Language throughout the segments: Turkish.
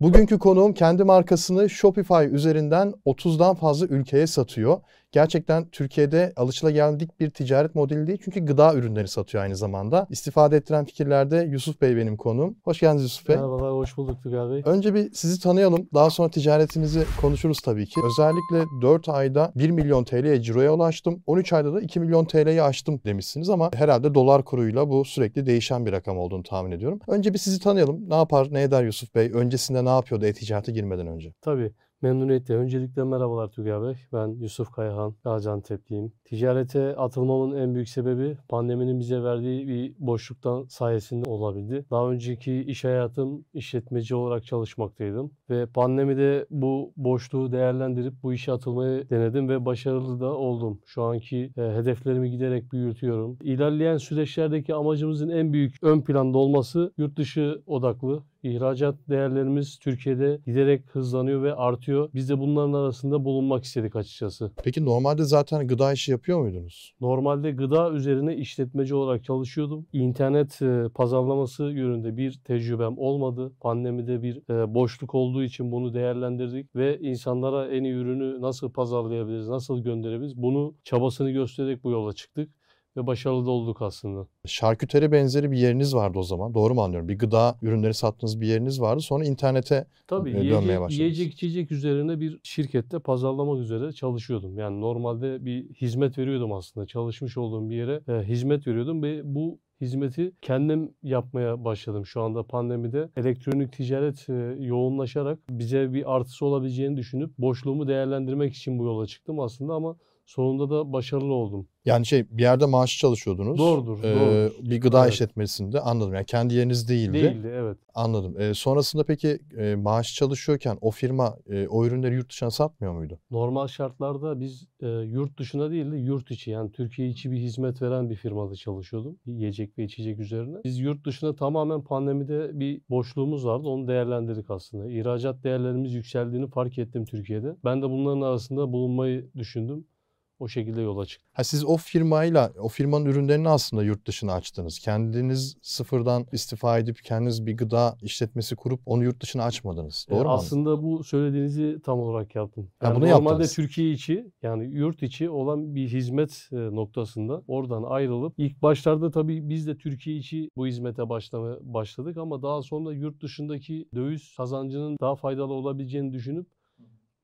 Bugünkü konuğum kendi markasını Shopify üzerinden 30'dan fazla ülkeye satıyor. Gerçekten Türkiye'de alışılageldik bir ticaret modeli değil çünkü gıda ürünleri satıyor aynı zamanda. İstifade ettiren fikirlerde Yusuf Bey benim konuğum. Hoş geldiniz Yusuf Bey. Merhabalar, hoş bulduk Tugay Bey. Önce bir sizi tanıyalım. Daha sonra ticaretinizi konuşuruz tabii ki. Özellikle 4 ayda 1 milyon TL'ye ciroya ulaştım. 13 ayda da 2 milyon TL'yi aştım demişsiniz ama herhalde dolar kuruyla bu sürekli değişen bir rakam olduğunu tahmin ediyorum. Önce bir sizi tanıyalım. Ne yapar, ne eder Yusuf Bey? Öncesinde ne yapıyordu e-ticarete girmeden önce? Tabii. Memnuniyetle. Öncelikle merhabalar Tugay Bey. Ben Yusuf Kayahan, Gaziantep'liyim. Ticarete atılmamın en büyük sebebi pandeminin bize verdiği bir boşluktan sayesinde olabildi. Daha önceki iş hayatım işletmeci olarak çalışmaktaydım. Ve pandemide bu boşluğu değerlendirip bu işe atılmayı denedim ve başarılı da oldum. Şu anki e, hedeflerimi giderek büyütüyorum. İlerleyen süreçlerdeki amacımızın en büyük ön planda olması yurt dışı odaklı İhracat değerlerimiz Türkiye'de giderek hızlanıyor ve artıyor. Biz de bunların arasında bulunmak istedik açıkçası. Peki normalde zaten gıda işi yapıyor muydunuz? Normalde gıda üzerine işletmeci olarak çalışıyordum. İnternet e, pazarlaması yönünde bir tecrübem olmadı. Pandemide bir e, boşluk olduğu için bunu değerlendirdik ve insanlara en iyi ürünü nasıl pazarlayabiliriz, nasıl gönderebiliriz bunu çabasını göstererek bu yola çıktık ve başarılı da olduk aslında. Şarküteri benzeri bir yeriniz vardı o zaman. Doğru mu anlıyorum? Bir gıda ürünleri sattığınız bir yeriniz vardı. Sonra internete Tabii e, dönmeye yiyecek, başladınız. yiyecek içecek üzerine bir şirkette pazarlamak üzere çalışıyordum. Yani normalde bir hizmet veriyordum aslında. Çalışmış olduğum bir yere e, hizmet veriyordum ve bu hizmeti kendim yapmaya başladım şu anda pandemide. Elektronik ticaret e, yoğunlaşarak bize bir artısı olabileceğini düşünüp boşluğumu değerlendirmek için bu yola çıktım aslında ama sonunda da başarılı oldum. Yani şey bir yerde maaş çalışıyordunuz. Doğrudur, Ee, doğrudur. bir gıda Evet. işletmesinde anladım. Yani kendi yeriniz değildi. Değildi evet. Anladım. Ee, sonrasında peki e, maaş çalışıyorken o firma e, o ürünleri yurt dışına satmıyor muydu? Normal şartlarda biz e, yurt dışına değil de yurt içi yani Türkiye içi bir hizmet veren bir firmada çalışıyordum. Yiyecek ve içecek üzerine. Biz yurt dışına tamamen pandemide bir boşluğumuz vardı. Onu değerlendirdik aslında. İhracat değerlerimiz yükseldiğini fark ettim Türkiye'de. Ben de bunların arasında bulunmayı düşündüm. O şekilde yola çıktım. Ha siz o firmayla o firmanın ürünlerini aslında yurt dışına açtınız. Kendiniz sıfırdan istifa edip kendiniz bir gıda işletmesi kurup onu yurt dışına açmadınız. E, Doğru mu? anladım? Aslında bu söylediğinizi tam olarak yaptım. Ha, Yani bunu normalde yaptınız. Türkiye içi yani yurt içi olan bir hizmet e, noktasında oradan ayrılıp ilk başlarda tabii biz de Türkiye içi bu hizmete başlamaya başladık ama daha sonra yurt dışındaki döviz kazancının daha faydalı olabileceğini düşünüp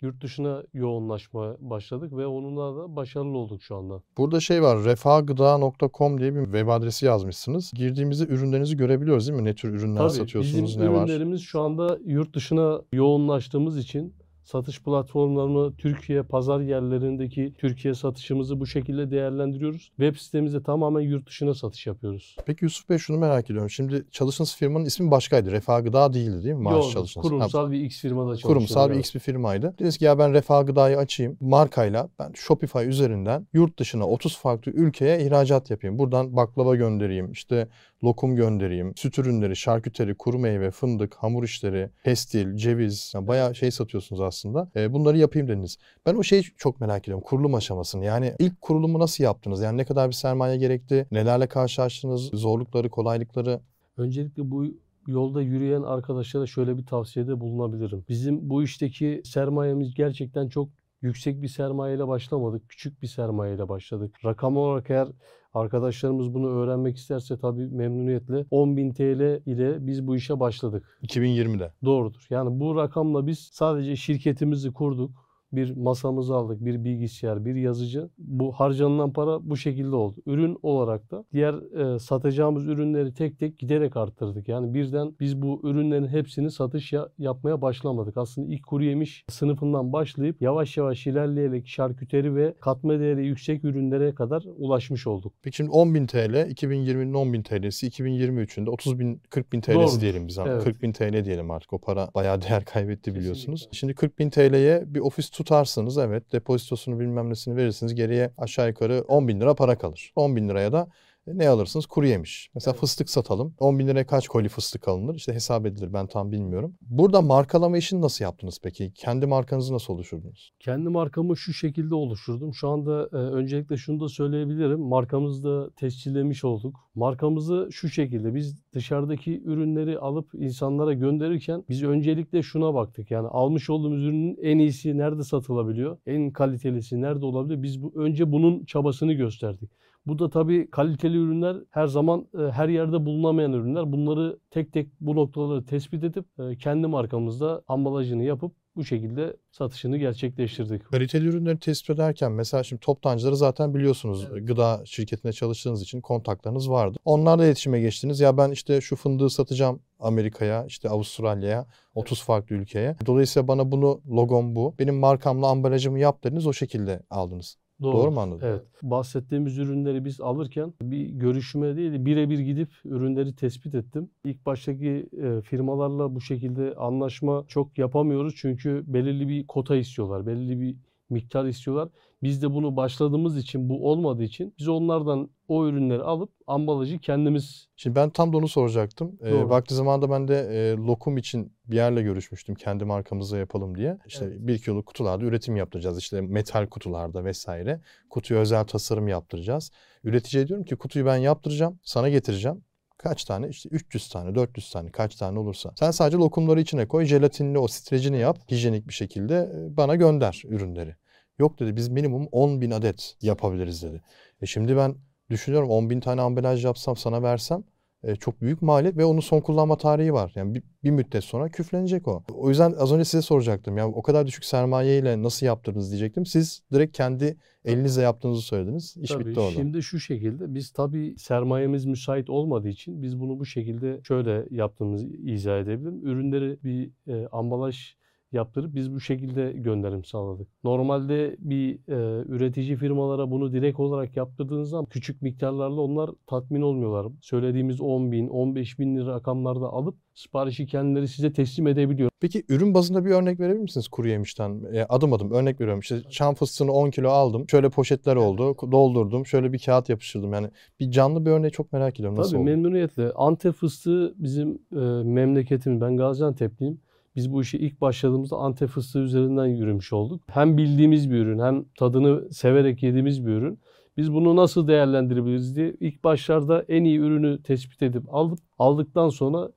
yurt dışına yoğunlaşmaya başladık ve onunla da başarılı olduk şu anda. Burada şey var refahgıda.com diye bir web adresi yazmışsınız. Girdiğimizde ürünlerinizi görebiliyoruz değil mi? Ne tür ürünler Tabii satıyorsunuz, bizim ne var? ürünlerimiz şu anda yurt dışına yoğunlaştığımız için satış platformlarını Türkiye pazar yerlerindeki Türkiye satışımızı bu şekilde değerlendiriyoruz. Web sitemizde tamamen yurt dışına satış yapıyoruz. Peki Yusuf Bey şunu merak ediyorum. Şimdi çalıştığınız firmanın ismi başkaydı. Refah Gıda değildi değil mi? Maaş Yok, çalıştığınız. Ha, kurumsal bir X firmada çalışıyorum. kurumsal bir. X bir firmaydı. Dediniz ki ya ben Refah Gıda'yı açayım. Markayla ben Shopify üzerinden yurt dışına 30 farklı ülkeye ihracat yapayım. Buradan baklava göndereyim, işte lokum göndereyim, süt ürünleri, şarküteri, kuru meyve, fındık, hamur işleri, pestil, ceviz. Yani bayağı şey satıyorsunuz aslında. E, bunları yapayım dediniz. Ben o şeyi çok merak ediyorum. Kurulum aşamasını. Yani ilk kurulumu nasıl yaptınız? Yani ne kadar bir sermaye gerekti? Nelerle karşılaştınız? Zorlukları, kolaylıkları? Öncelikle bu yolda yürüyen arkadaşlara şöyle bir tavsiyede bulunabilirim. Bizim bu işteki sermayemiz gerçekten çok yüksek bir sermayeyle başlamadık. Küçük bir sermayeyle başladık. Rakam olarak eğer arkadaşlarımız bunu öğrenmek isterse tabii memnuniyetle 10.000 TL ile biz bu işe başladık. 2020'de. Doğrudur. Yani bu rakamla biz sadece şirketimizi kurduk. Bir masamızı aldık, bir bilgisayar, bir yazıcı. Bu harcanılan para bu şekilde oldu. Ürün olarak da diğer e, satacağımız ürünleri tek tek giderek arttırdık. Yani birden biz bu ürünlerin hepsini satış ya- yapmaya başlamadık. Aslında ilk kuru yemiş sınıfından başlayıp yavaş yavaş ilerleyerek şarküteri ve katma değeri yüksek ürünlere kadar ulaşmış olduk. Peki şimdi 10.000 TL, 2020'nin 10.000 TL'si, 2023'ün de 30.000, 40.000 TL'si Doğrudur. diyelim biz. Evet. 40.000 TL diyelim artık. O para bayağı değer kaybetti biliyorsunuz. Kesinlikle. Şimdi 40.000 TL'ye bir ofis tutarsınız. Evet depozitosunu bilmem nesini verirsiniz. Geriye aşağı yukarı 10.000 lira para kalır. 10.000 liraya da Ne alırsınız? Kuru yemiş. Mesela Evet. fıstık satalım. 10 bin liraya kaç koli fıstık alınır? İşte hesap edilir ben tam bilmiyorum. Burada markalama işini nasıl yaptınız peki? Kendi markanızı nasıl oluşturdunuz? Kendi markamı şu şekilde oluşturdum. Şu anda e, öncelikle şunu da söyleyebilirim. Markamızı da tescillemiş olduk. Markamızı şu şekilde biz dışarıdaki ürünleri alıp insanlara gönderirken biz öncelikle şuna baktık. Yani almış olduğumuz ürünün en iyisi nerede satılabiliyor? En kalitelisi nerede olabilir? Biz bu, önce bunun çabasını gösterdik. Bu da tabii kaliteli ürünler her zaman e, her yerde bulunamayan ürünler. Bunları tek tek bu noktaları tespit edip e, kendi markamızda ambalajını yapıp bu şekilde satışını gerçekleştirdik. Kaliteli ürünleri tespit ederken mesela şimdi toptancıları zaten biliyorsunuz. Evet. Gıda şirketinde çalıştığınız için kontaklarınız vardı. Onlarla iletişime geçtiniz. Ya ben işte şu fındığı satacağım Amerika'ya, işte Avustralya'ya, 30 farklı ülkeye. Dolayısıyla bana bunu logom bu. Benim markamla ambalajımı yap dediniz o şekilde aldınız. Doğru, mu anladım? Evet. Bahsettiğimiz ürünleri biz alırken bir görüşme değil de birebir gidip ürünleri tespit ettim. İlk baştaki e, firmalarla bu şekilde anlaşma çok yapamıyoruz çünkü belirli bir kota istiyorlar, belirli bir miktar istiyorlar. Biz de bunu başladığımız için bu olmadığı için biz onlardan o ürünleri alıp ambalajı kendimiz Şimdi ben tam da onu soracaktım. Ee, Doğru. vakti zamanında ben de e, lokum için bir yerle görüşmüştüm. Kendi markamızda yapalım diye. İşte Evet. bir kiloluk kutularda üretim yaptıracağız. İşte metal kutularda vesaire. Kutuya özel tasarım yaptıracağız. Üreticiye diyorum ki kutuyu ben yaptıracağım. Sana getireceğim. Kaç tane? İşte 300 tane, 400 tane kaç tane olursa. Sen sadece lokumları içine koy. Jelatinli o strecini yap. Hijyenik bir şekilde e, bana gönder ürünleri. Yok dedi biz minimum 10 bin adet yapabiliriz dedi. E şimdi ben düşünüyorum 10 bin tane ambalaj yapsam sana versem e, çok büyük maliyet ve onun son kullanma tarihi var. Yani bir, bir müddet sonra küflenecek o. O yüzden az önce size soracaktım. Ya o kadar düşük sermayeyle nasıl yaptınız diyecektim. Siz direkt kendi elinizle yaptığınızı söylediniz. İş Tabii bitti orada. şimdi şu şekilde biz tabii sermayemiz müsait olmadığı için biz bunu bu şekilde şöyle yaptığımızı izah edebilirim. Ürünleri bir e, ambalaj yaptırıp biz bu şekilde gönderim sağladık. Normalde bir e, üretici firmalara bunu direkt olarak yaptırdığınız zaman küçük miktarlarla onlar tatmin olmuyorlar. Söylediğimiz 10 bin, 15 bin lira rakamlarda alıp siparişi kendileri size teslim edebiliyor. Peki ürün bazında bir örnek verebilir misiniz kuru yemişten? E, adım adım örnek veriyorum. İşte çam fıstığını 10 kilo aldım. Şöyle poşetler oldu. Doldurdum. Şöyle bir kağıt yapıştırdım. Yani bir canlı bir örneği çok merak ediyorum. Nasıl Tabii oldu? memnuniyetle. Antep fıstığı bizim e, memleketimiz. Ben Gaziantep'liyim. Biz bu işe ilk başladığımızda Antep fıstığı üzerinden yürümüş olduk. Hem bildiğimiz bir ürün hem tadını severek yediğimiz bir ürün. Biz bunu nasıl değerlendirebiliriz diye ilk başlarda en iyi ürünü tespit edip aldık. Aldıktan sonra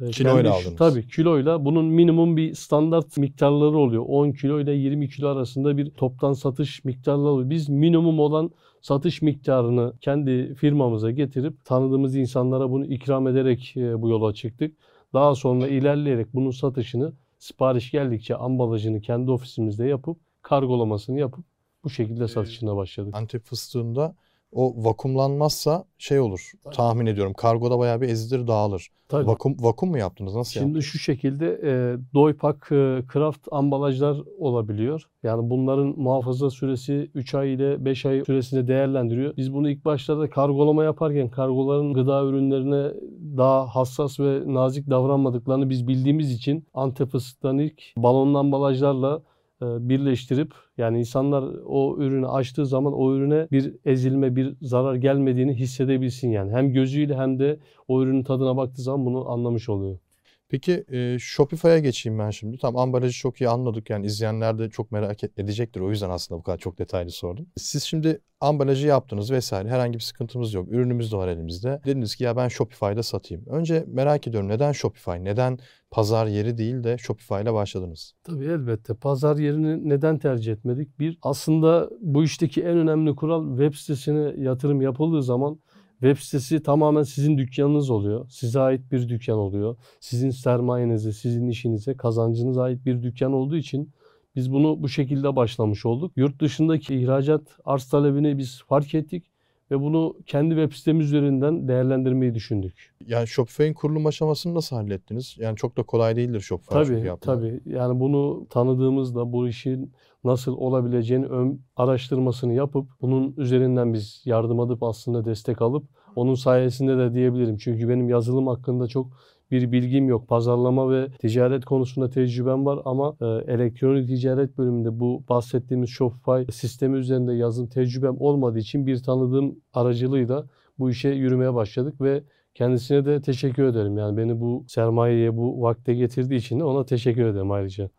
e, Kiloyla kendi- aldınız. Tabii kiloyla. Bunun minimum bir standart miktarları oluyor. 10 kilo ile 20 kilo arasında bir toptan satış miktarları oluyor. Biz minimum olan satış miktarını kendi firmamıza getirip tanıdığımız insanlara bunu ikram ederek e, bu yola çıktık. Daha sonra ilerleyerek bunun satışını sipariş geldikçe ambalajını kendi ofisimizde yapıp kargolamasını yapıp bu şekilde satışına başladık. Antep fıstığında o vakumlanmazsa şey olur. Tabii. Tahmin ediyorum. Kargoda bayağı bir ezilir dağılır. Tabii. Vakum vakum mu yaptınız? Nasıl Şimdi yaptınız? şu şekilde e, Doypak e, Craft ambalajlar olabiliyor. Yani bunların muhafaza süresi 3 ay ile 5 ay süresinde değerlendiriyor. Biz bunu ilk başlarda kargolama yaparken kargoların gıda ürünlerine daha hassas ve nazik davranmadıklarını biz bildiğimiz için Antep fıstıklarını ilk balonlu ambalajlarla birleştirip yani insanlar o ürünü açtığı zaman o ürüne bir ezilme, bir zarar gelmediğini hissedebilsin yani. Hem gözüyle hem de o ürünün tadına baktığı zaman bunu anlamış oluyor. Peki e, Shopify'a geçeyim ben şimdi. Tamam ambalajı çok iyi anladık. Yani izleyenler de çok merak edecektir. O yüzden aslında bu kadar çok detaylı sordum. Siz şimdi ambalajı yaptınız vesaire. Herhangi bir sıkıntımız yok. Ürünümüz de var elimizde. Dediniz ki ya ben Shopify'da satayım. Önce merak ediyorum neden Shopify? Neden pazar yeri değil de Shopify ile başladınız? Tabii elbette. Pazar yerini neden tercih etmedik? Bir, aslında bu işteki en önemli kural web sitesine yatırım yapıldığı zaman web sitesi tamamen sizin dükkanınız oluyor. Size ait bir dükkan oluyor. Sizin sermayenize, sizin işinize, kazancınıza ait bir dükkan olduğu için biz bunu bu şekilde başlamış olduk. Yurt dışındaki ihracat arz talebini biz fark ettik ve bunu kendi web sitemiz üzerinden değerlendirmeyi düşündük. Yani Shopify'in kurulum aşamasını nasıl hallettiniz? Yani çok da kolay değildir Shopify Tabii, yapmak. tabii. Yani bunu tanıdığımızda bu işin nasıl olabileceğini ön araştırmasını yapıp bunun üzerinden biz yardım alıp aslında destek alıp onun sayesinde de diyebilirim. Çünkü benim yazılım hakkında çok bir bilgim yok. Pazarlama ve ticaret konusunda tecrübem var ama e, elektronik ticaret bölümünde bu bahsettiğimiz Shopify sistemi üzerinde yazılım tecrübem olmadığı için bir tanıdığım aracılığıyla bu işe yürümeye başladık ve kendisine de teşekkür ederim. Yani beni bu sermayeye, bu vakte getirdiği için de ona teşekkür ederim ayrıca.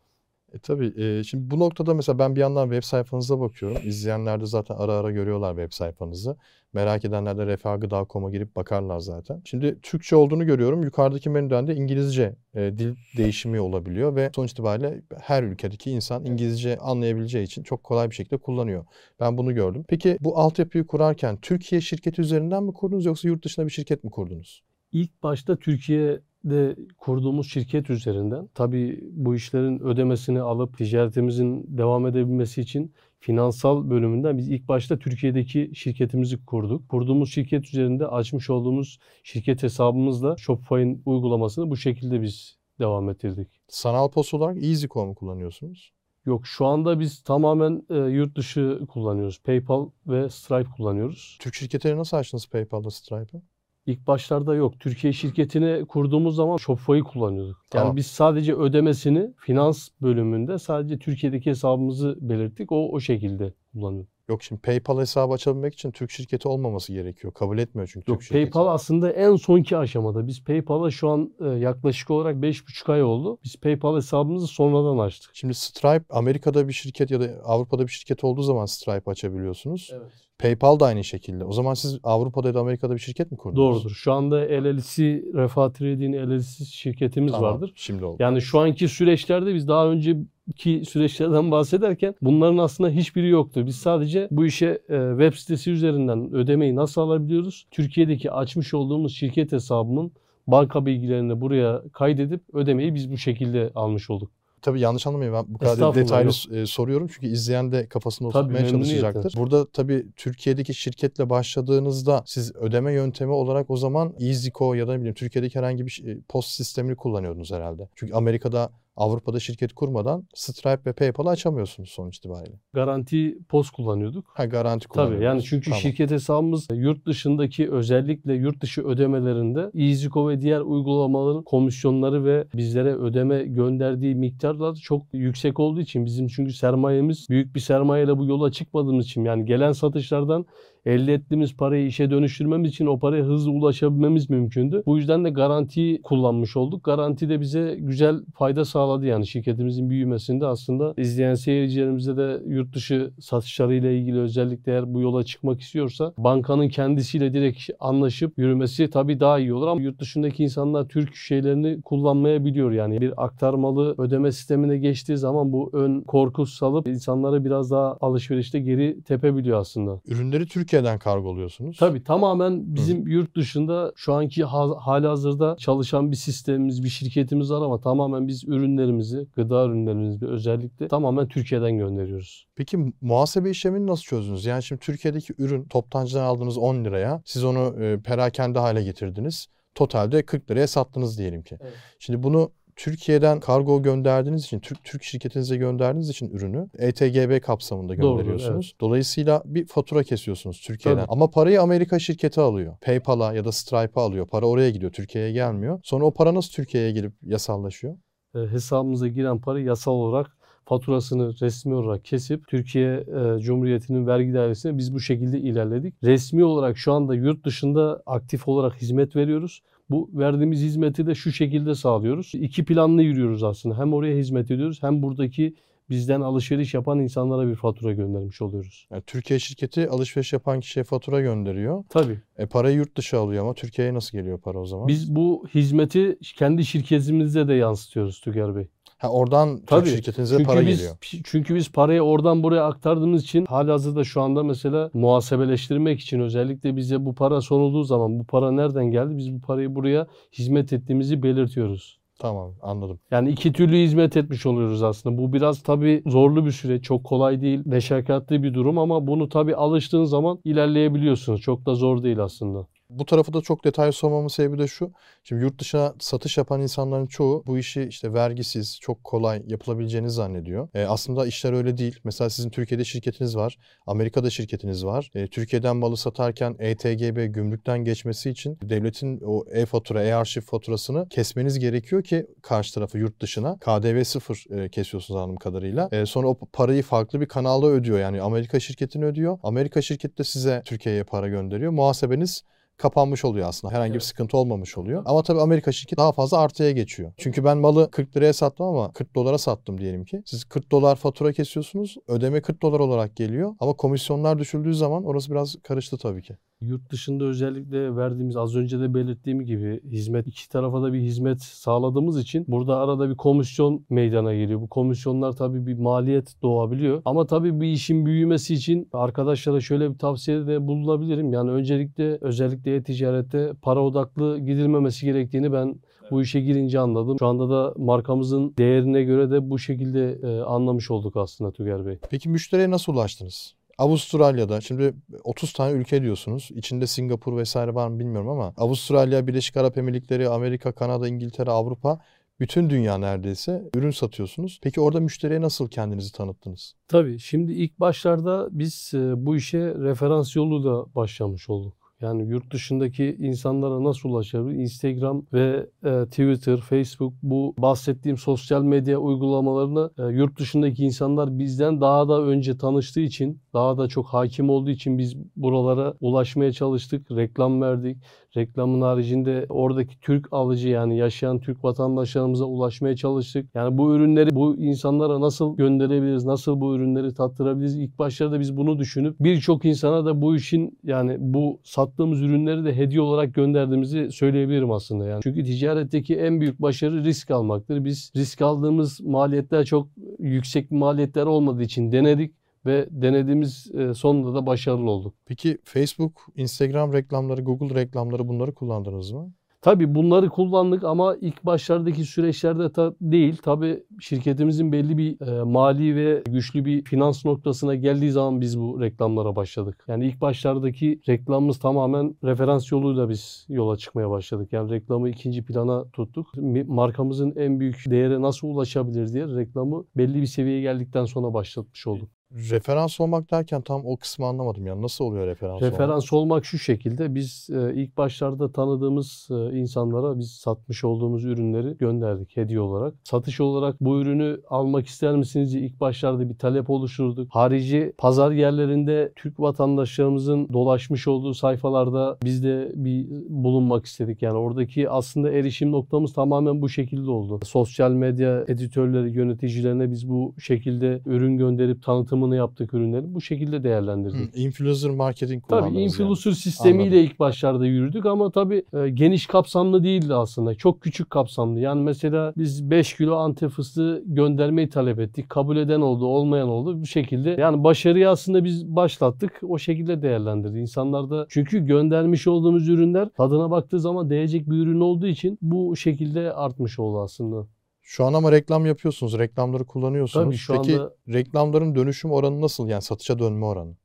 E tabii e, şimdi bu noktada mesela ben bir yandan web sayfanıza bakıyorum. İzleyenler de zaten ara ara görüyorlar web sayfanızı. Merak edenler de refahgıda.com'a girip bakarlar zaten. Şimdi Türkçe olduğunu görüyorum. Yukarıdaki menüden de İngilizce e, dil değişimi olabiliyor ve sonuç itibariyle her ülkedeki insan İngilizce anlayabileceği için çok kolay bir şekilde kullanıyor. Ben bunu gördüm. Peki bu altyapıyı kurarken Türkiye şirketi üzerinden mi kurdunuz yoksa yurt dışında bir şirket mi kurdunuz? İlk başta Türkiye'de kurduğumuz şirket üzerinden tabii bu işlerin ödemesini alıp ticaretimizin devam edebilmesi için finansal bölümünden biz ilk başta Türkiye'deki şirketimizi kurduk. Kurduğumuz şirket üzerinde açmış olduğumuz şirket hesabımızla Shopify'ın uygulamasını bu şekilde biz devam ettirdik. Sanal pos olarak EasyCo mu kullanıyorsunuz? Yok şu anda biz tamamen e, yurt dışı kullanıyoruz. PayPal ve Stripe kullanıyoruz. Türk şirketleri nasıl açtınız PayPal'da Stripe'ı? İlk başlarda yok. Türkiye şirketini kurduğumuz zaman Shopify'ı kullanıyorduk. Yani Tamam. biz sadece ödemesini finans bölümünde sadece Türkiye'deki hesabımızı belirttik. O o şekilde kullanıyorduk. Yok şimdi PayPal hesabı açabilmek için Türk şirketi olmaması gerekiyor. Kabul etmiyor çünkü Yok Türk şirketi. PayPal aslında en sonki aşamada. Biz PayPal'a şu an e, yaklaşık olarak 5,5 ay oldu. Biz PayPal hesabımızı sonradan açtık. Şimdi Stripe Amerika'da bir şirket ya da Avrupa'da bir şirket olduğu zaman Stripe açabiliyorsunuz. Evet. PayPal da aynı şekilde. O zaman siz Avrupa'da ya da Amerika'da bir şirket mi kurdunuz? Doğrudur. Şu anda LLC, Refah Trading LLC şirketimiz Tamam, vardır. Şimdi oldu. Yani şu anki süreçlerde biz daha önceki süreçlerden bahsederken bunların aslında hiçbiri yoktu. Biz sadece bu işe e, web sitesi üzerinden ödemeyi nasıl alabiliyoruz? Türkiye'deki açmış olduğumuz şirket hesabının banka bilgilerini buraya kaydedip ödemeyi biz bu şekilde almış olduk. Tabii yanlış anlamayın ben bu kadar detaylı yok. e, soruyorum çünkü izleyen de kafasında Tabii, memnuniyetle. çalışacaktır. Burada tabii Türkiye'deki şirketle başladığınızda siz ödeme yöntemi olarak o zaman EasyCo ya da ne bileyim Türkiye'deki herhangi bir şey- post sistemini kullanıyordunuz herhalde. Çünkü Amerika'da Avrupa'da şirket kurmadan Stripe ve PayPal'ı açamıyorsunuz sonuç itibariyle. Garanti post kullanıyorduk. Ha garanti kullanıyordunuz. Tabii yani çünkü Tamam. şirket hesabımız yurt dışındaki özellikle yurt dışı ödemelerinde EasyCo ve diğer uygulamaların komisyonları ve bizlere ödeme gönderdiği miktarlar çok yüksek olduğu için bizim çünkü sermayemiz büyük bir sermayeyle bu yola çıkmadığımız için yani gelen satışlardan elde ettiğimiz parayı işe dönüştürmemiz için o paraya hızlı ulaşabilmemiz mümkündü. Bu yüzden de garantiyi kullanmış olduk. Garanti de bize güzel fayda sağladı yani şirketimizin büyümesinde aslında izleyen seyircilerimize de yurt dışı satışlarıyla ilgili özellikle eğer bu yola çıkmak istiyorsa bankanın kendisiyle direkt anlaşıp yürümesi tabii daha iyi olur ama yurt dışındaki insanlar Türk şeylerini kullanmayabiliyor yani bir aktarmalı ödeme sistemine geçtiği zaman bu ön korku salıp insanları biraz daha alışverişte geri tepebiliyor aslında. Ürünleri Türkiye'den kargoluyorsunuz. Tabii tamamen bizim yurt dışında şu anki ha- halihazırda çalışan bir sistemimiz, bir şirketimiz var ama tamamen biz ürünlerimizi, gıda ürünlerimizi özellikle tamamen Türkiye'den gönderiyoruz. Peki muhasebe işlemini nasıl çözdünüz? Yani şimdi Türkiye'deki ürün toptancıdan aldığınız 10 liraya siz onu perakende hale getirdiniz. Totalde 40 liraya sattınız diyelim ki. Evet. Şimdi bunu Türkiye'den kargo gönderdiğiniz için, Türk Türk şirketinize gönderdiğiniz için ürünü ETGB kapsamında gönderiyorsunuz. Dolayısıyla bir fatura kesiyorsunuz Türkiye'den. Tabii. Ama parayı Amerika şirketi alıyor. PayPal'a ya da Stripe'a alıyor. Para oraya gidiyor, Türkiye'ye gelmiyor. Sonra o para nasıl Türkiye'ye gelip yasallaşıyor? E, hesabımıza giren para yasal olarak faturasını resmi olarak kesip Türkiye e, Cumhuriyeti'nin vergi dairesine biz bu şekilde ilerledik. Resmi olarak şu anda yurt dışında aktif olarak hizmet veriyoruz. Bu verdiğimiz hizmeti de şu şekilde sağlıyoruz. İki planlı yürüyoruz aslında. Hem oraya hizmet ediyoruz hem buradaki bizden alışveriş yapan insanlara bir fatura göndermiş oluyoruz. Yani Türkiye şirketi alışveriş yapan kişiye fatura gönderiyor. Tabii. E parayı yurt dışı alıyor ama Türkiye'ye nasıl geliyor para o zaman? Biz bu hizmeti kendi şirketimizde de yansıtıyoruz Tüger Bey. Ha oradan Tabii. şirketinize Çünkü para biz geliyor. çünkü biz parayı oradan buraya aktardığımız için halihazırda şu anda mesela muhasebeleştirmek için özellikle bize bu para sorulduğu zaman bu para nereden geldi? Biz bu parayı buraya hizmet ettiğimizi belirtiyoruz. Tamam anladım. Yani iki türlü hizmet etmiş oluyoruz aslında. Bu biraz tabii zorlu bir süreç. Çok kolay değil. Meşakkatli bir durum ama bunu tabii alıştığın zaman ilerleyebiliyorsunuz. Çok da zor değil aslında. Bu tarafı da çok detaylı sormamın sebebi de şu. Şimdi yurt dışına satış yapan insanların çoğu bu işi işte vergisiz, çok kolay yapılabileceğini zannediyor. E, aslında işler öyle değil. Mesela sizin Türkiye'de şirketiniz var. Amerika'da şirketiniz var. E, Türkiye'den malı satarken ETGB gümrükten geçmesi için devletin o e-fatura, e-arşiv faturasını kesmeniz gerekiyor ki karşı tarafı yurt dışına KDV sıfır e, kesiyorsunuz anladığım kadarıyla. E, sonra o parayı farklı bir kanalda ödüyor. Yani Amerika şirketini ödüyor. Amerika şirketi de size Türkiye'ye para gönderiyor. Muhasebeniz kapanmış oluyor aslında. Herhangi bir Evet. sıkıntı olmamış oluyor. Ama tabii Amerika şirketi daha fazla artıya geçiyor. Çünkü ben malı 40 liraya sattım ama 40 dolara sattım diyelim ki. Siz 40 dolar fatura kesiyorsunuz. Ödeme 40 dolar olarak geliyor. Ama komisyonlar düşüldüğü zaman orası biraz karıştı tabii ki. Yurt dışında özellikle verdiğimiz az önce de belirttiğim gibi hizmet iki tarafa da bir hizmet sağladığımız için burada arada bir komisyon meydana geliyor. Bu komisyonlar tabii bir maliyet doğabiliyor. Ama tabii bir işin büyümesi için arkadaşlara şöyle bir tavsiyede bulunabilirim. Yani öncelikle özellikle e-ticarette para odaklı gidilmemesi gerektiğini ben bu işe girince anladım. Şu anda da markamızın değerine göre de bu şekilde e, anlamış olduk aslında Tüger Bey. Peki müşteriye nasıl ulaştınız? Avustralya'da şimdi 30 tane ülke diyorsunuz. İçinde Singapur vesaire var mı bilmiyorum ama Avustralya, Birleşik Arap Emirlikleri, Amerika, Kanada, İngiltere, Avrupa bütün dünya neredeyse ürün satıyorsunuz. Peki orada müşteriye nasıl kendinizi tanıttınız? Tabii şimdi ilk başlarda biz e, bu işe referans yoluyla başlamış olduk. Yani yurt dışındaki insanlara nasıl ulaşabilir? Instagram ve e, Twitter, Facebook bu bahsettiğim sosyal medya uygulamalarını e, yurt dışındaki insanlar bizden daha da önce tanıştığı için, daha da çok hakim olduğu için biz buralara ulaşmaya çalıştık, reklam verdik. Reklamın haricinde oradaki Türk alıcı yani yaşayan Türk vatandaşlarımıza ulaşmaya çalıştık. Yani bu ürünleri bu insanlara nasıl gönderebiliriz, nasıl bu ürünleri tattırabiliriz? İlk başlarda biz bunu düşünüp birçok insana da bu işin yani bu sattığımız ürünleri de hediye olarak gönderdiğimizi söyleyebilirim aslında yani. Çünkü ticaretteki en büyük başarı risk almaktır. Biz risk aldığımız maliyetler çok yüksek maliyetler olmadığı için denedik ve denediğimiz e, sonunda da başarılı olduk. Peki Facebook, Instagram reklamları, Google reklamları bunları kullandınız mı? Tabii bunları kullandık ama ilk başlardaki süreçlerde ta değil. Tabii şirketimizin belli bir e, mali ve güçlü bir finans noktasına geldiği zaman biz bu reklamlara başladık. Yani ilk başlardaki reklamımız tamamen referans yoluyla biz yola çıkmaya başladık. Yani reklamı ikinci plana tuttuk. Markamızın en büyük değere nasıl ulaşabilir diye reklamı belli bir seviyeye geldikten sonra başlatmış olduk. Referans olmak derken tam o kısmı anlamadım. Yani nasıl oluyor referans olmak? Referans olmak şu şekilde biz e, ilk başlarda tanıdığımız e, insanlara biz satmış olduğumuz ürünleri gönderdik hediye olarak. Satış olarak bu ürünü almak ister misiniz diye ilk başlarda bir talep oluşturduk. Harici pazar yerlerinde Türk vatandaşlarımızın dolaşmış olduğu sayfalarda biz de bir bulunmak istedik. Yani oradaki aslında erişim noktamız tamamen bu şekilde oldu. Sosyal medya editörleri, yöneticilerine biz bu şekilde ürün gönderip tanıtımını yaptık ürünlerin. Bu şekilde değerlendirdik. Hı, influencer marketing Tabii kullandınız yani. influencer sistemiyle ilk başlarda yürüdük ama tabii e, geniş kapsamlı değildi aslında. Çok küçük kapsamlı. Yani mesela biz 5 kilo antep fıstığı göndermeyi talep ettik. Kabul eden oldu, olmayan oldu. Bu şekilde yani başarıyı aslında biz başlattık. O şekilde değerlendirdi. İnsanlar da çünkü göndermiş olduğumuz ürünler tadına baktığı zaman değecek bir ürün olduğu için bu şekilde artmış oldu aslında. Şu an ama reklam yapıyorsunuz. Reklamları kullanıyorsunuz. Tabii şu Peki anda reklamların dönüşüm oranı nasıl? Yani satışa dönme oranı.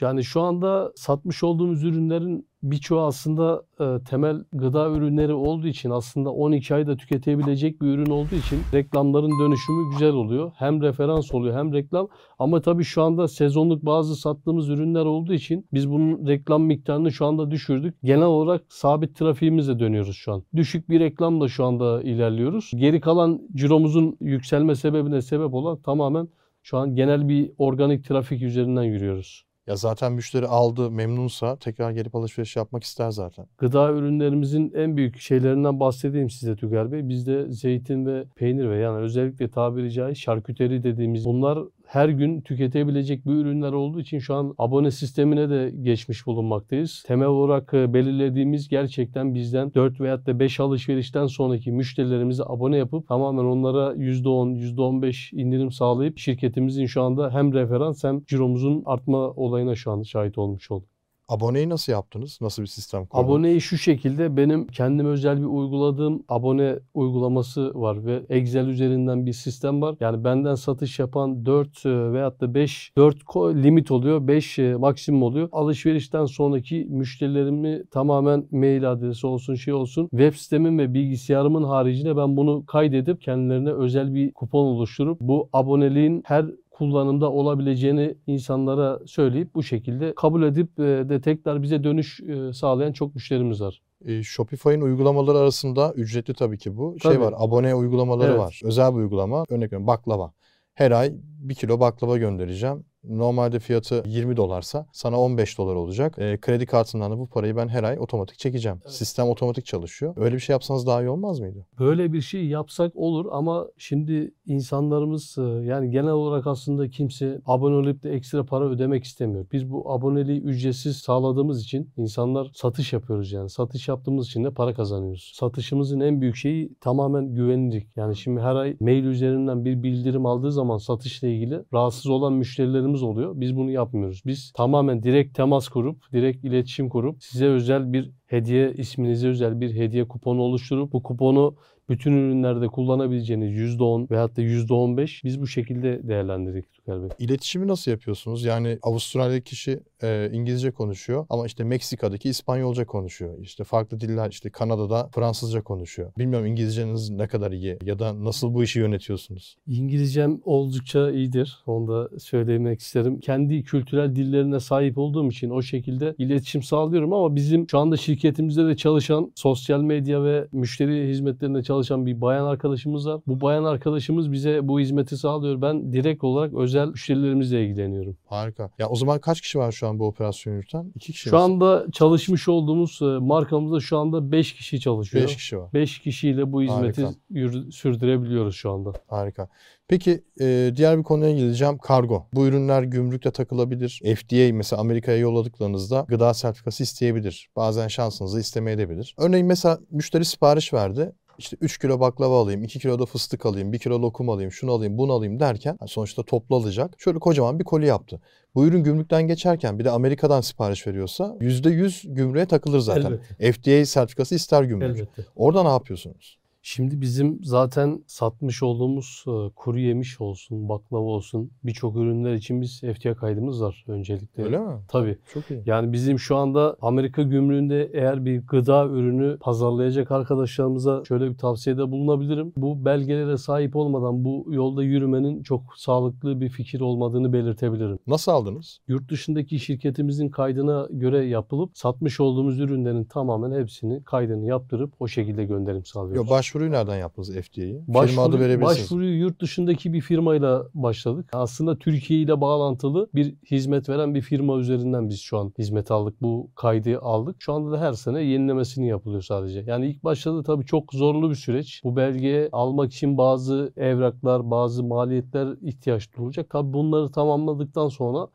Yani şu anda satmış olduğumuz ürünlerin birçoğu aslında e, temel gıda ürünleri olduğu için aslında 12 ayda tüketebilecek bir ürün olduğu için reklamların dönüşümü güzel oluyor. Hem referans oluyor hem reklam ama tabii şu anda sezonluk bazı sattığımız ürünler olduğu için biz bunun reklam miktarını şu anda düşürdük. Genel olarak sabit trafiğimizle dönüyoruz şu an. Düşük bir reklamla şu anda ilerliyoruz. Geri kalan ciromuzun yükselme sebebine sebep olan tamamen şu an genel bir organik trafik üzerinden yürüyoruz. Ya zaten müşteri aldı, memnunsa tekrar gelip alışveriş yapmak ister zaten. Gıda ürünlerimizin en büyük şeylerinden bahsedeyim size Tüger Bey. Bizde zeytin ve peynir ve yani özellikle tabiri caizse şarküteri dediğimiz bunlar her gün tüketebilecek bir ürünler olduğu için şu an abone sistemine de geçmiş bulunmaktayız. Temel olarak e, belirlediğimiz gerçekten bizden 4 veya da 5 alışverişten sonraki müşterilerimizi abone yapıp tamamen onlara %10, %15 indirim sağlayıp şirketimizin şu anda hem referans hem ciromuzun artma olayına şu an şahit olmuş olduk. Aboneyi nasıl yaptınız? Nasıl bir sistem kurdunuz? Aboneyi şu şekilde benim kendim özel bir uyguladığım abone uygulaması var ve Excel üzerinden bir sistem var. Yani benden satış yapan 4 e, veyahut da 5 4 ko- limit oluyor. 5 e, maksimum oluyor. Alışverişten sonraki müşterilerimi tamamen mail adresi olsun şey olsun web sitemim ve bilgisayarımın haricinde ben bunu kaydedip kendilerine özel bir kupon oluşturup bu aboneliğin her kullanımda olabileceğini insanlara söyleyip bu şekilde kabul edip e, de tekrar bize dönüş e, sağlayan çok müşterimiz var. E, Shopify'ın uygulamaları arasında ücretli tabii ki bu. Şey Tabii. var, abone uygulamaları Evet. var. Özel bir uygulama. Örnek veriyorum baklava. Her ay bir kilo baklava göndereceğim. Normalde fiyatı 20 dolarsa sana 15 dolar olacak. E, kredi kartından da bu parayı ben her ay otomatik çekeceğim. Evet. Sistem otomatik çalışıyor. Öyle bir şey yapsanız daha iyi olmaz mıydı? Böyle bir şey yapsak olur ama şimdi insanlarımız e, yani genel olarak aslında kimse abone olup da ekstra para ödemek istemiyor. Biz bu aboneliği ücretsiz sağladığımız için insanlar satış yapıyoruz yani. Satış yaptığımız için de para kazanıyoruz. Satışımızın en büyük şeyi tamamen güvenilirlik. Yani şimdi her ay mail üzerinden bir bildirim aldığı zaman satışla ilgili rahatsız olan müşterilerimiz oluyor. Biz bunu yapmıyoruz. Biz tamamen direkt temas kurup, direkt iletişim kurup size özel bir hediye, isminize özel bir hediye kuponu oluşturup bu kuponu bütün ürünlerde kullanabileceğiniz %10 veyahut da %15 biz bu şekilde değerlendirdik Türker Bey. İletişimi nasıl yapıyorsunuz? Yani Avustralya'daki kişi e, İngilizce konuşuyor ama işte Meksika'daki İspanyolca konuşuyor. İşte farklı diller işte Kanada'da Fransızca konuşuyor. Bilmiyorum İngilizceniz ne kadar iyi ya da nasıl bu işi yönetiyorsunuz? İngilizcem oldukça iyidir. Onu da söylemek isterim. Kendi kültürel dillerine sahip olduğum için o şekilde iletişim sağlıyorum ama bizim şu anda şirketimizde de çalışan sosyal medya ve müşteri hizmetlerinde çalışan bir bayan arkadaşımız var. Bu bayan arkadaşımız bize bu hizmeti sağlıyor. Ben direkt olarak özel müşterilerimizle ilgileniyorum. Harika. Ya o zaman kaç kişi var şu an bu operasyonu yürüten? İki kişi Şu mi? anda çalışmış olduğumuz e, markamızda şu anda 5 kişi çalışıyor. Beş kişi var. 5 kişiyle bu hizmeti Harika. yürü- sürdürebiliyoruz şu anda. Harika. Peki e, diğer bir konuya geleceğim. Kargo. Bu ürünler gümrükte takılabilir. FDA mesela Amerika'ya yolladıklarınızda gıda sertifikası isteyebilir. Bazen şansınızı istemeyebilir. Örneğin mesela müşteri sipariş verdi. İşte 3 kilo baklava alayım, 2 kilo da fıstık alayım, 1 kilo lokum alayım, şunu alayım, bunu alayım derken yani sonuçta toplu alacak. Şöyle kocaman bir koli yaptı. Bu ürün gümrükten geçerken bir de Amerika'dan sipariş veriyorsa %100 gümrüğe takılır zaten. Elbette. FDA sertifikası ister gümrük. Elbette. Orada ne yapıyorsunuz? Şimdi bizim zaten satmış olduğumuz e, kuru yemiş olsun, baklava olsun birçok ürünler için biz FTA kaydımız var öncelikle. Öyle mi? Tabii. Çok iyi. Yani bizim şu anda Amerika gümrüğünde eğer bir gıda ürünü pazarlayacak arkadaşlarımıza şöyle bir tavsiyede bulunabilirim. Bu belgelere sahip olmadan bu yolda yürümenin çok sağlıklı bir fikir olmadığını belirtebilirim. Nasıl aldınız? Yurt dışındaki şirketimizin kaydına göre yapılıp satmış olduğumuz ürünlerin tamamen hepsini kaydını yaptırıp o şekilde gönderim sağlıyoruz. Yo, başvuruyu nereden yaptınız FDA'yi? Firma adı verebilirsiniz. başvuruyu yurt dışındaki bir firmayla başladık. Aslında Türkiye ile bağlantılı bir hizmet veren bir firma üzerinden biz şu an hizmet aldık. Bu kaydı aldık. Şu anda da her sene yenilemesini yapılıyor sadece. Yani ilk başladı tabii çok zorlu bir süreç. Bu belgeyi almak için bazı evraklar, bazı maliyetler ihtiyaç duyulacak. Tabii bunları tamamladıktan sonra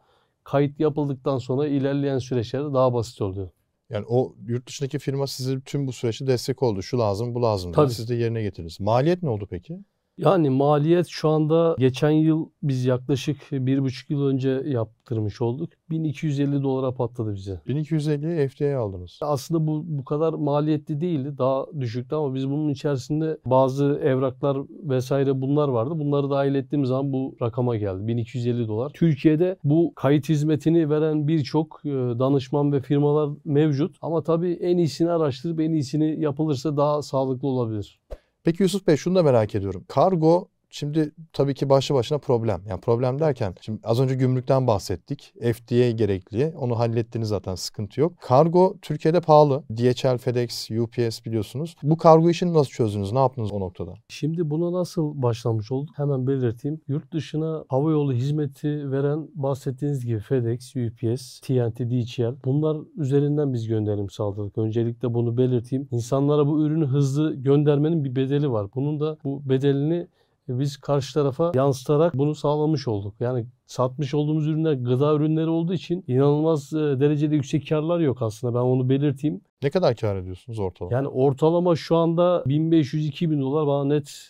kayıt yapıldıktan sonra ilerleyen süreçlerde daha basit oluyor. Yani o yurt dışındaki firma size tüm bu süreçte destek oldu. Şu lazım, bu lazım. Tabii. Siz de yerine getirdiniz. Maliyet ne oldu peki? Yani maliyet şu anda geçen yıl biz yaklaşık bir buçuk yıl önce yaptırmış olduk. 1250 dolara patladı bize. 1250'ye FDA'ye aldınız. Aslında bu bu kadar maliyetli değildi. Daha düşüktü ama biz bunun içerisinde bazı evraklar vesaire bunlar vardı. Bunları dahil ettiğimiz zaman bu rakama geldi. 1250 dolar. Türkiye'de bu kayıt hizmetini veren birçok e, danışman ve firmalar mevcut. Ama tabii en iyisini araştırıp en iyisini yapılırsa daha sağlıklı olabilir. Peki Yusuf Bey şunu da merak ediyorum. Kargo şimdi tabii ki başlı başına problem. Yani problem derken şimdi az önce gümrükten bahsettik. FDA gerekli. Onu hallettiniz zaten sıkıntı yok. Kargo Türkiye'de pahalı. DHL, FedEx, UPS biliyorsunuz. Bu kargo işini nasıl çözdünüz? Ne yaptınız o noktada? Şimdi buna nasıl başlamış olduk? Hemen belirteyim. Yurt dışına havayolu hizmeti veren bahsettiğiniz gibi FedEx, UPS, TNT, DHL bunlar üzerinden biz gönderim sağladık. Öncelikle bunu belirteyim. İnsanlara bu ürünü hızlı göndermenin bir bedeli var. Bunun da bu bedelini biz karşı tarafa yansıtarak bunu sağlamış olduk. Yani satmış olduğumuz ürünler gıda ürünleri olduğu için inanılmaz e, derecede yüksek karlar yok aslında. Ben onu belirteyim. Ne kadar kar ediyorsunuz ortalama? Yani ortalama şu anda 1500-2000 dolar bana net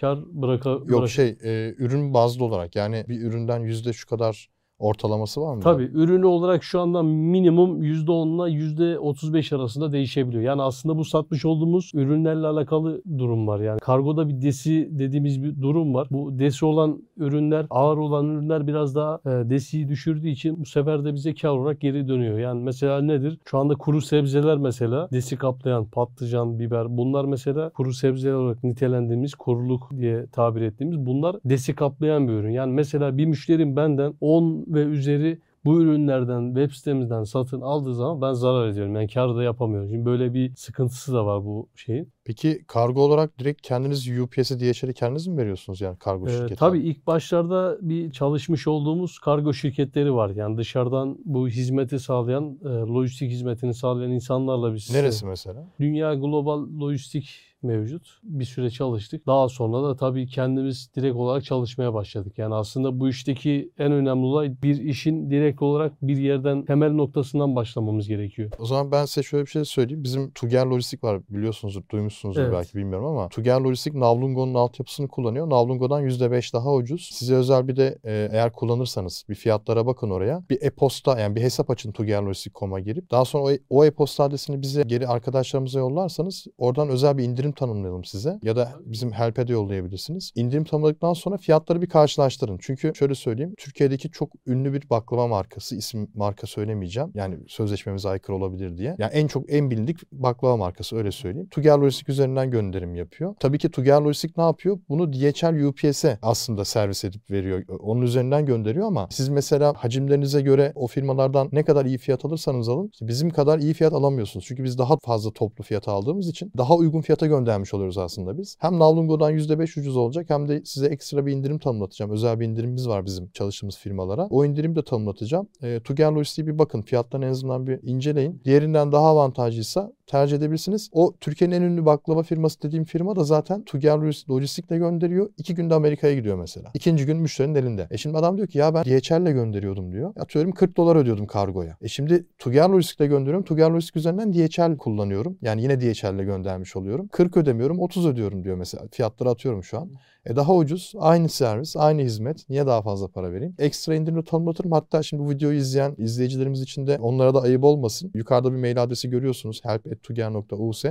kar bıraka, Yok bırak- şey e, ürün bazlı olarak yani bir üründen yüzde şu kadar ortalaması var mı? Tabii ürünü olarak şu anda minimum %10 ile %35 arasında değişebiliyor. Yani aslında bu satmış olduğumuz ürünlerle alakalı durum var. Yani kargoda bir desi dediğimiz bir durum var. Bu desi olan ürünler, ağır olan ürünler biraz daha e, desiyi düşürdüğü için bu sefer de bize kar olarak geri dönüyor. Yani mesela nedir? Şu anda kuru sebzeler mesela desi kaplayan patlıcan, biber bunlar mesela kuru sebzeler olarak nitelendiğimiz koruluk diye tabir ettiğimiz bunlar desi kaplayan bir ürün. Yani mesela bir müşterim benden 10 ve üzeri bu ürünlerden web sitemizden satın aldığı zaman ben zarar ediyorum. Yani kar da yapamıyorum. Şimdi böyle bir sıkıntısı da var bu şeyin. Peki kargo olarak direkt kendiniz UPS'e DHL'e kendiniz mi veriyorsunuz yani kargo Ee, şirketi? tabii ilk başlarda bir çalışmış olduğumuz kargo şirketleri var. Yani dışarıdan bu hizmeti sağlayan, e, lojistik hizmetini sağlayan insanlarla biz Neresi mesela? Dünya Global Lojistik mevcut. Bir süre çalıştık. Daha sonra da tabii kendimiz direkt olarak çalışmaya başladık. Yani aslında bu işteki en önemli olay bir işin direkt olarak bir yerden temel noktasından başlamamız gerekiyor. O zaman ben size şöyle bir şey söyleyeyim. Bizim Tuger Lojistik var biliyorsunuzdur, duymuşsunuzdur Evet. belki bilmiyorum ama Tuger Lojistik Navlungo'nun altyapısını kullanıyor. Navlungo'dan %5 daha ucuz. Size özel bir de e, eğer kullanırsanız bir fiyatlara bakın oraya. Bir e-posta yani bir hesap açın tugerlojistik.com'a girip daha sonra o, o e-posta adresini bize geri arkadaşlarımıza yollarsanız oradan özel bir indirim tanımlayalım size. Ya da bizim Help'e de yollayabilirsiniz. İndirim tanımladıktan sonra fiyatları bir karşılaştırın. Çünkü şöyle söyleyeyim. Türkiye'deki çok ünlü bir baklava markası. isim marka söylemeyeceğim. Yani sözleşmemize aykırı olabilir diye. Yani en çok en bilindik baklava markası öyle söyleyeyim. Tuger Lojistik üzerinden gönderim yapıyor. Tabii ki Tuger Lojistik ne yapıyor? Bunu DHL UPS'e aslında servis edip veriyor. Onun üzerinden gönderiyor ama siz mesela hacimlerinize göre o firmalardan ne kadar iyi fiyat alırsanız alın bizim kadar iyi fiyat alamıyorsunuz. Çünkü biz daha fazla toplu fiyat aldığımız için daha uygun fiyata göndermiş oluyoruz aslında biz. Hem Navlungo'dan %5 ucuz olacak hem de size ekstra bir indirim tanımlatacağım. Özel bir indirimimiz var bizim çalıştığımız firmalara. O indirimi de tanımlatacağım. E, Tuger Lojistik'i bir bakın. Fiyattan en azından bir inceleyin. Diğerinden daha avantajlıysa tercih edebilirsiniz. O Türkiye'nin en ünlü baklava firması dediğim firma da zaten Tuger Lojistik'le gönderiyor. İki günde Amerika'ya gidiyor mesela. İkinci gün müşterinin elinde. E şimdi adam diyor ki ya ben DHL'le gönderiyordum diyor. Atıyorum 40 dolar ödüyordum kargoya. E şimdi Tuger Lojistik'le gönderiyorum. Tuger Lojistik üzerinden DHL kullanıyorum. Yani yine DHL'le göndermiş oluyorum. 40 ödemiyorum 30 ödüyorum diyor mesela. Fiyatları atıyorum şu an. E daha ucuz, aynı servis, aynı hizmet. Niye daha fazla para vereyim? Ekstra indirimle tanımlatırım. Hatta şimdi bu videoyu izleyen izleyicilerimiz için de onlara da ayıp olmasın. Yukarıda bir mail adresi görüyorsunuz. help.tuger.us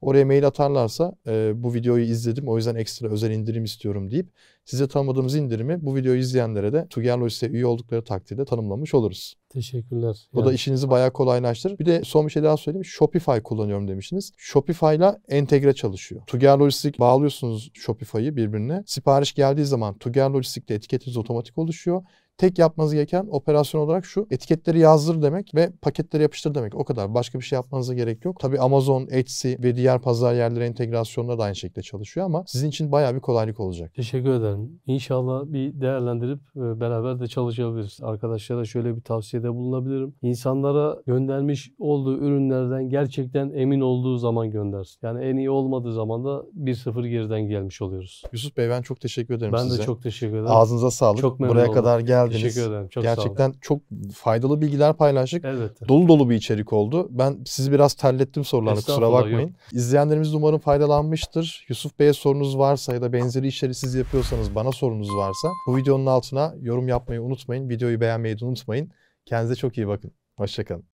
Oraya mail atarlarsa e, bu videoyu izledim o yüzden ekstra özel indirim istiyorum deyip size tanımadığımız indirimi bu videoyu izleyenlere de Tuger Lojistik'e üye oldukları takdirde tanımlamış oluruz. Teşekkürler. O da işinizi bayağı kolaylaştırır. Bir de son bir şey daha söyleyeyim. Shopify kullanıyorum demiştiniz. Shopify'la entegre çalışıyor. Tuger Lojistik bağlıyorsunuz Shopify'ı birbirine. Sipariş geldiği zaman Tuger Lojistik'te etiketiniz otomatik oluşuyor. Tek yapmanız gereken operasyon olarak şu. Etiketleri yazdır demek ve paketleri yapıştır demek. O kadar. Başka bir şey yapmanıza gerek yok. Tabii Amazon, Etsy ve diğer pazar yerleri entegrasyonla da aynı şekilde çalışıyor ama sizin için bayağı bir kolaylık olacak. Teşekkür ederim. İnşallah bir değerlendirip e, beraber de çalışabiliriz. Arkadaşlara şöyle bir tavsiyede bulunabilirim. İnsanlara göndermiş olduğu ürünlerden gerçekten emin olduğu zaman göndersin. Yani en iyi olmadığı zaman da 1-0 geriden gelmiş oluyoruz. Yusuf Bey ben çok teşekkür ederim Ben size. de çok teşekkür ederim. Ağzınıza sağlık. Çok Buraya oldum. kadar geldiniz. Teşekkür ederim. Çok sağ olun. Gerçekten çok faydalı bilgiler paylaştık. Elbette. Dolu dolu bir içerik oldu. Ben sizi biraz terlettim sorularla kusura bakmayın. İzleyenlerimiz umarım faydalanmıştır. Yusuf Bey'e sorunuz varsa ya da benzeri işleri siz yapıyorsanız bana sorunuz varsa bu videonun altına yorum yapmayı unutmayın. Videoyu beğenmeyi de unutmayın. Kendinize çok iyi bakın. Hoşçakalın.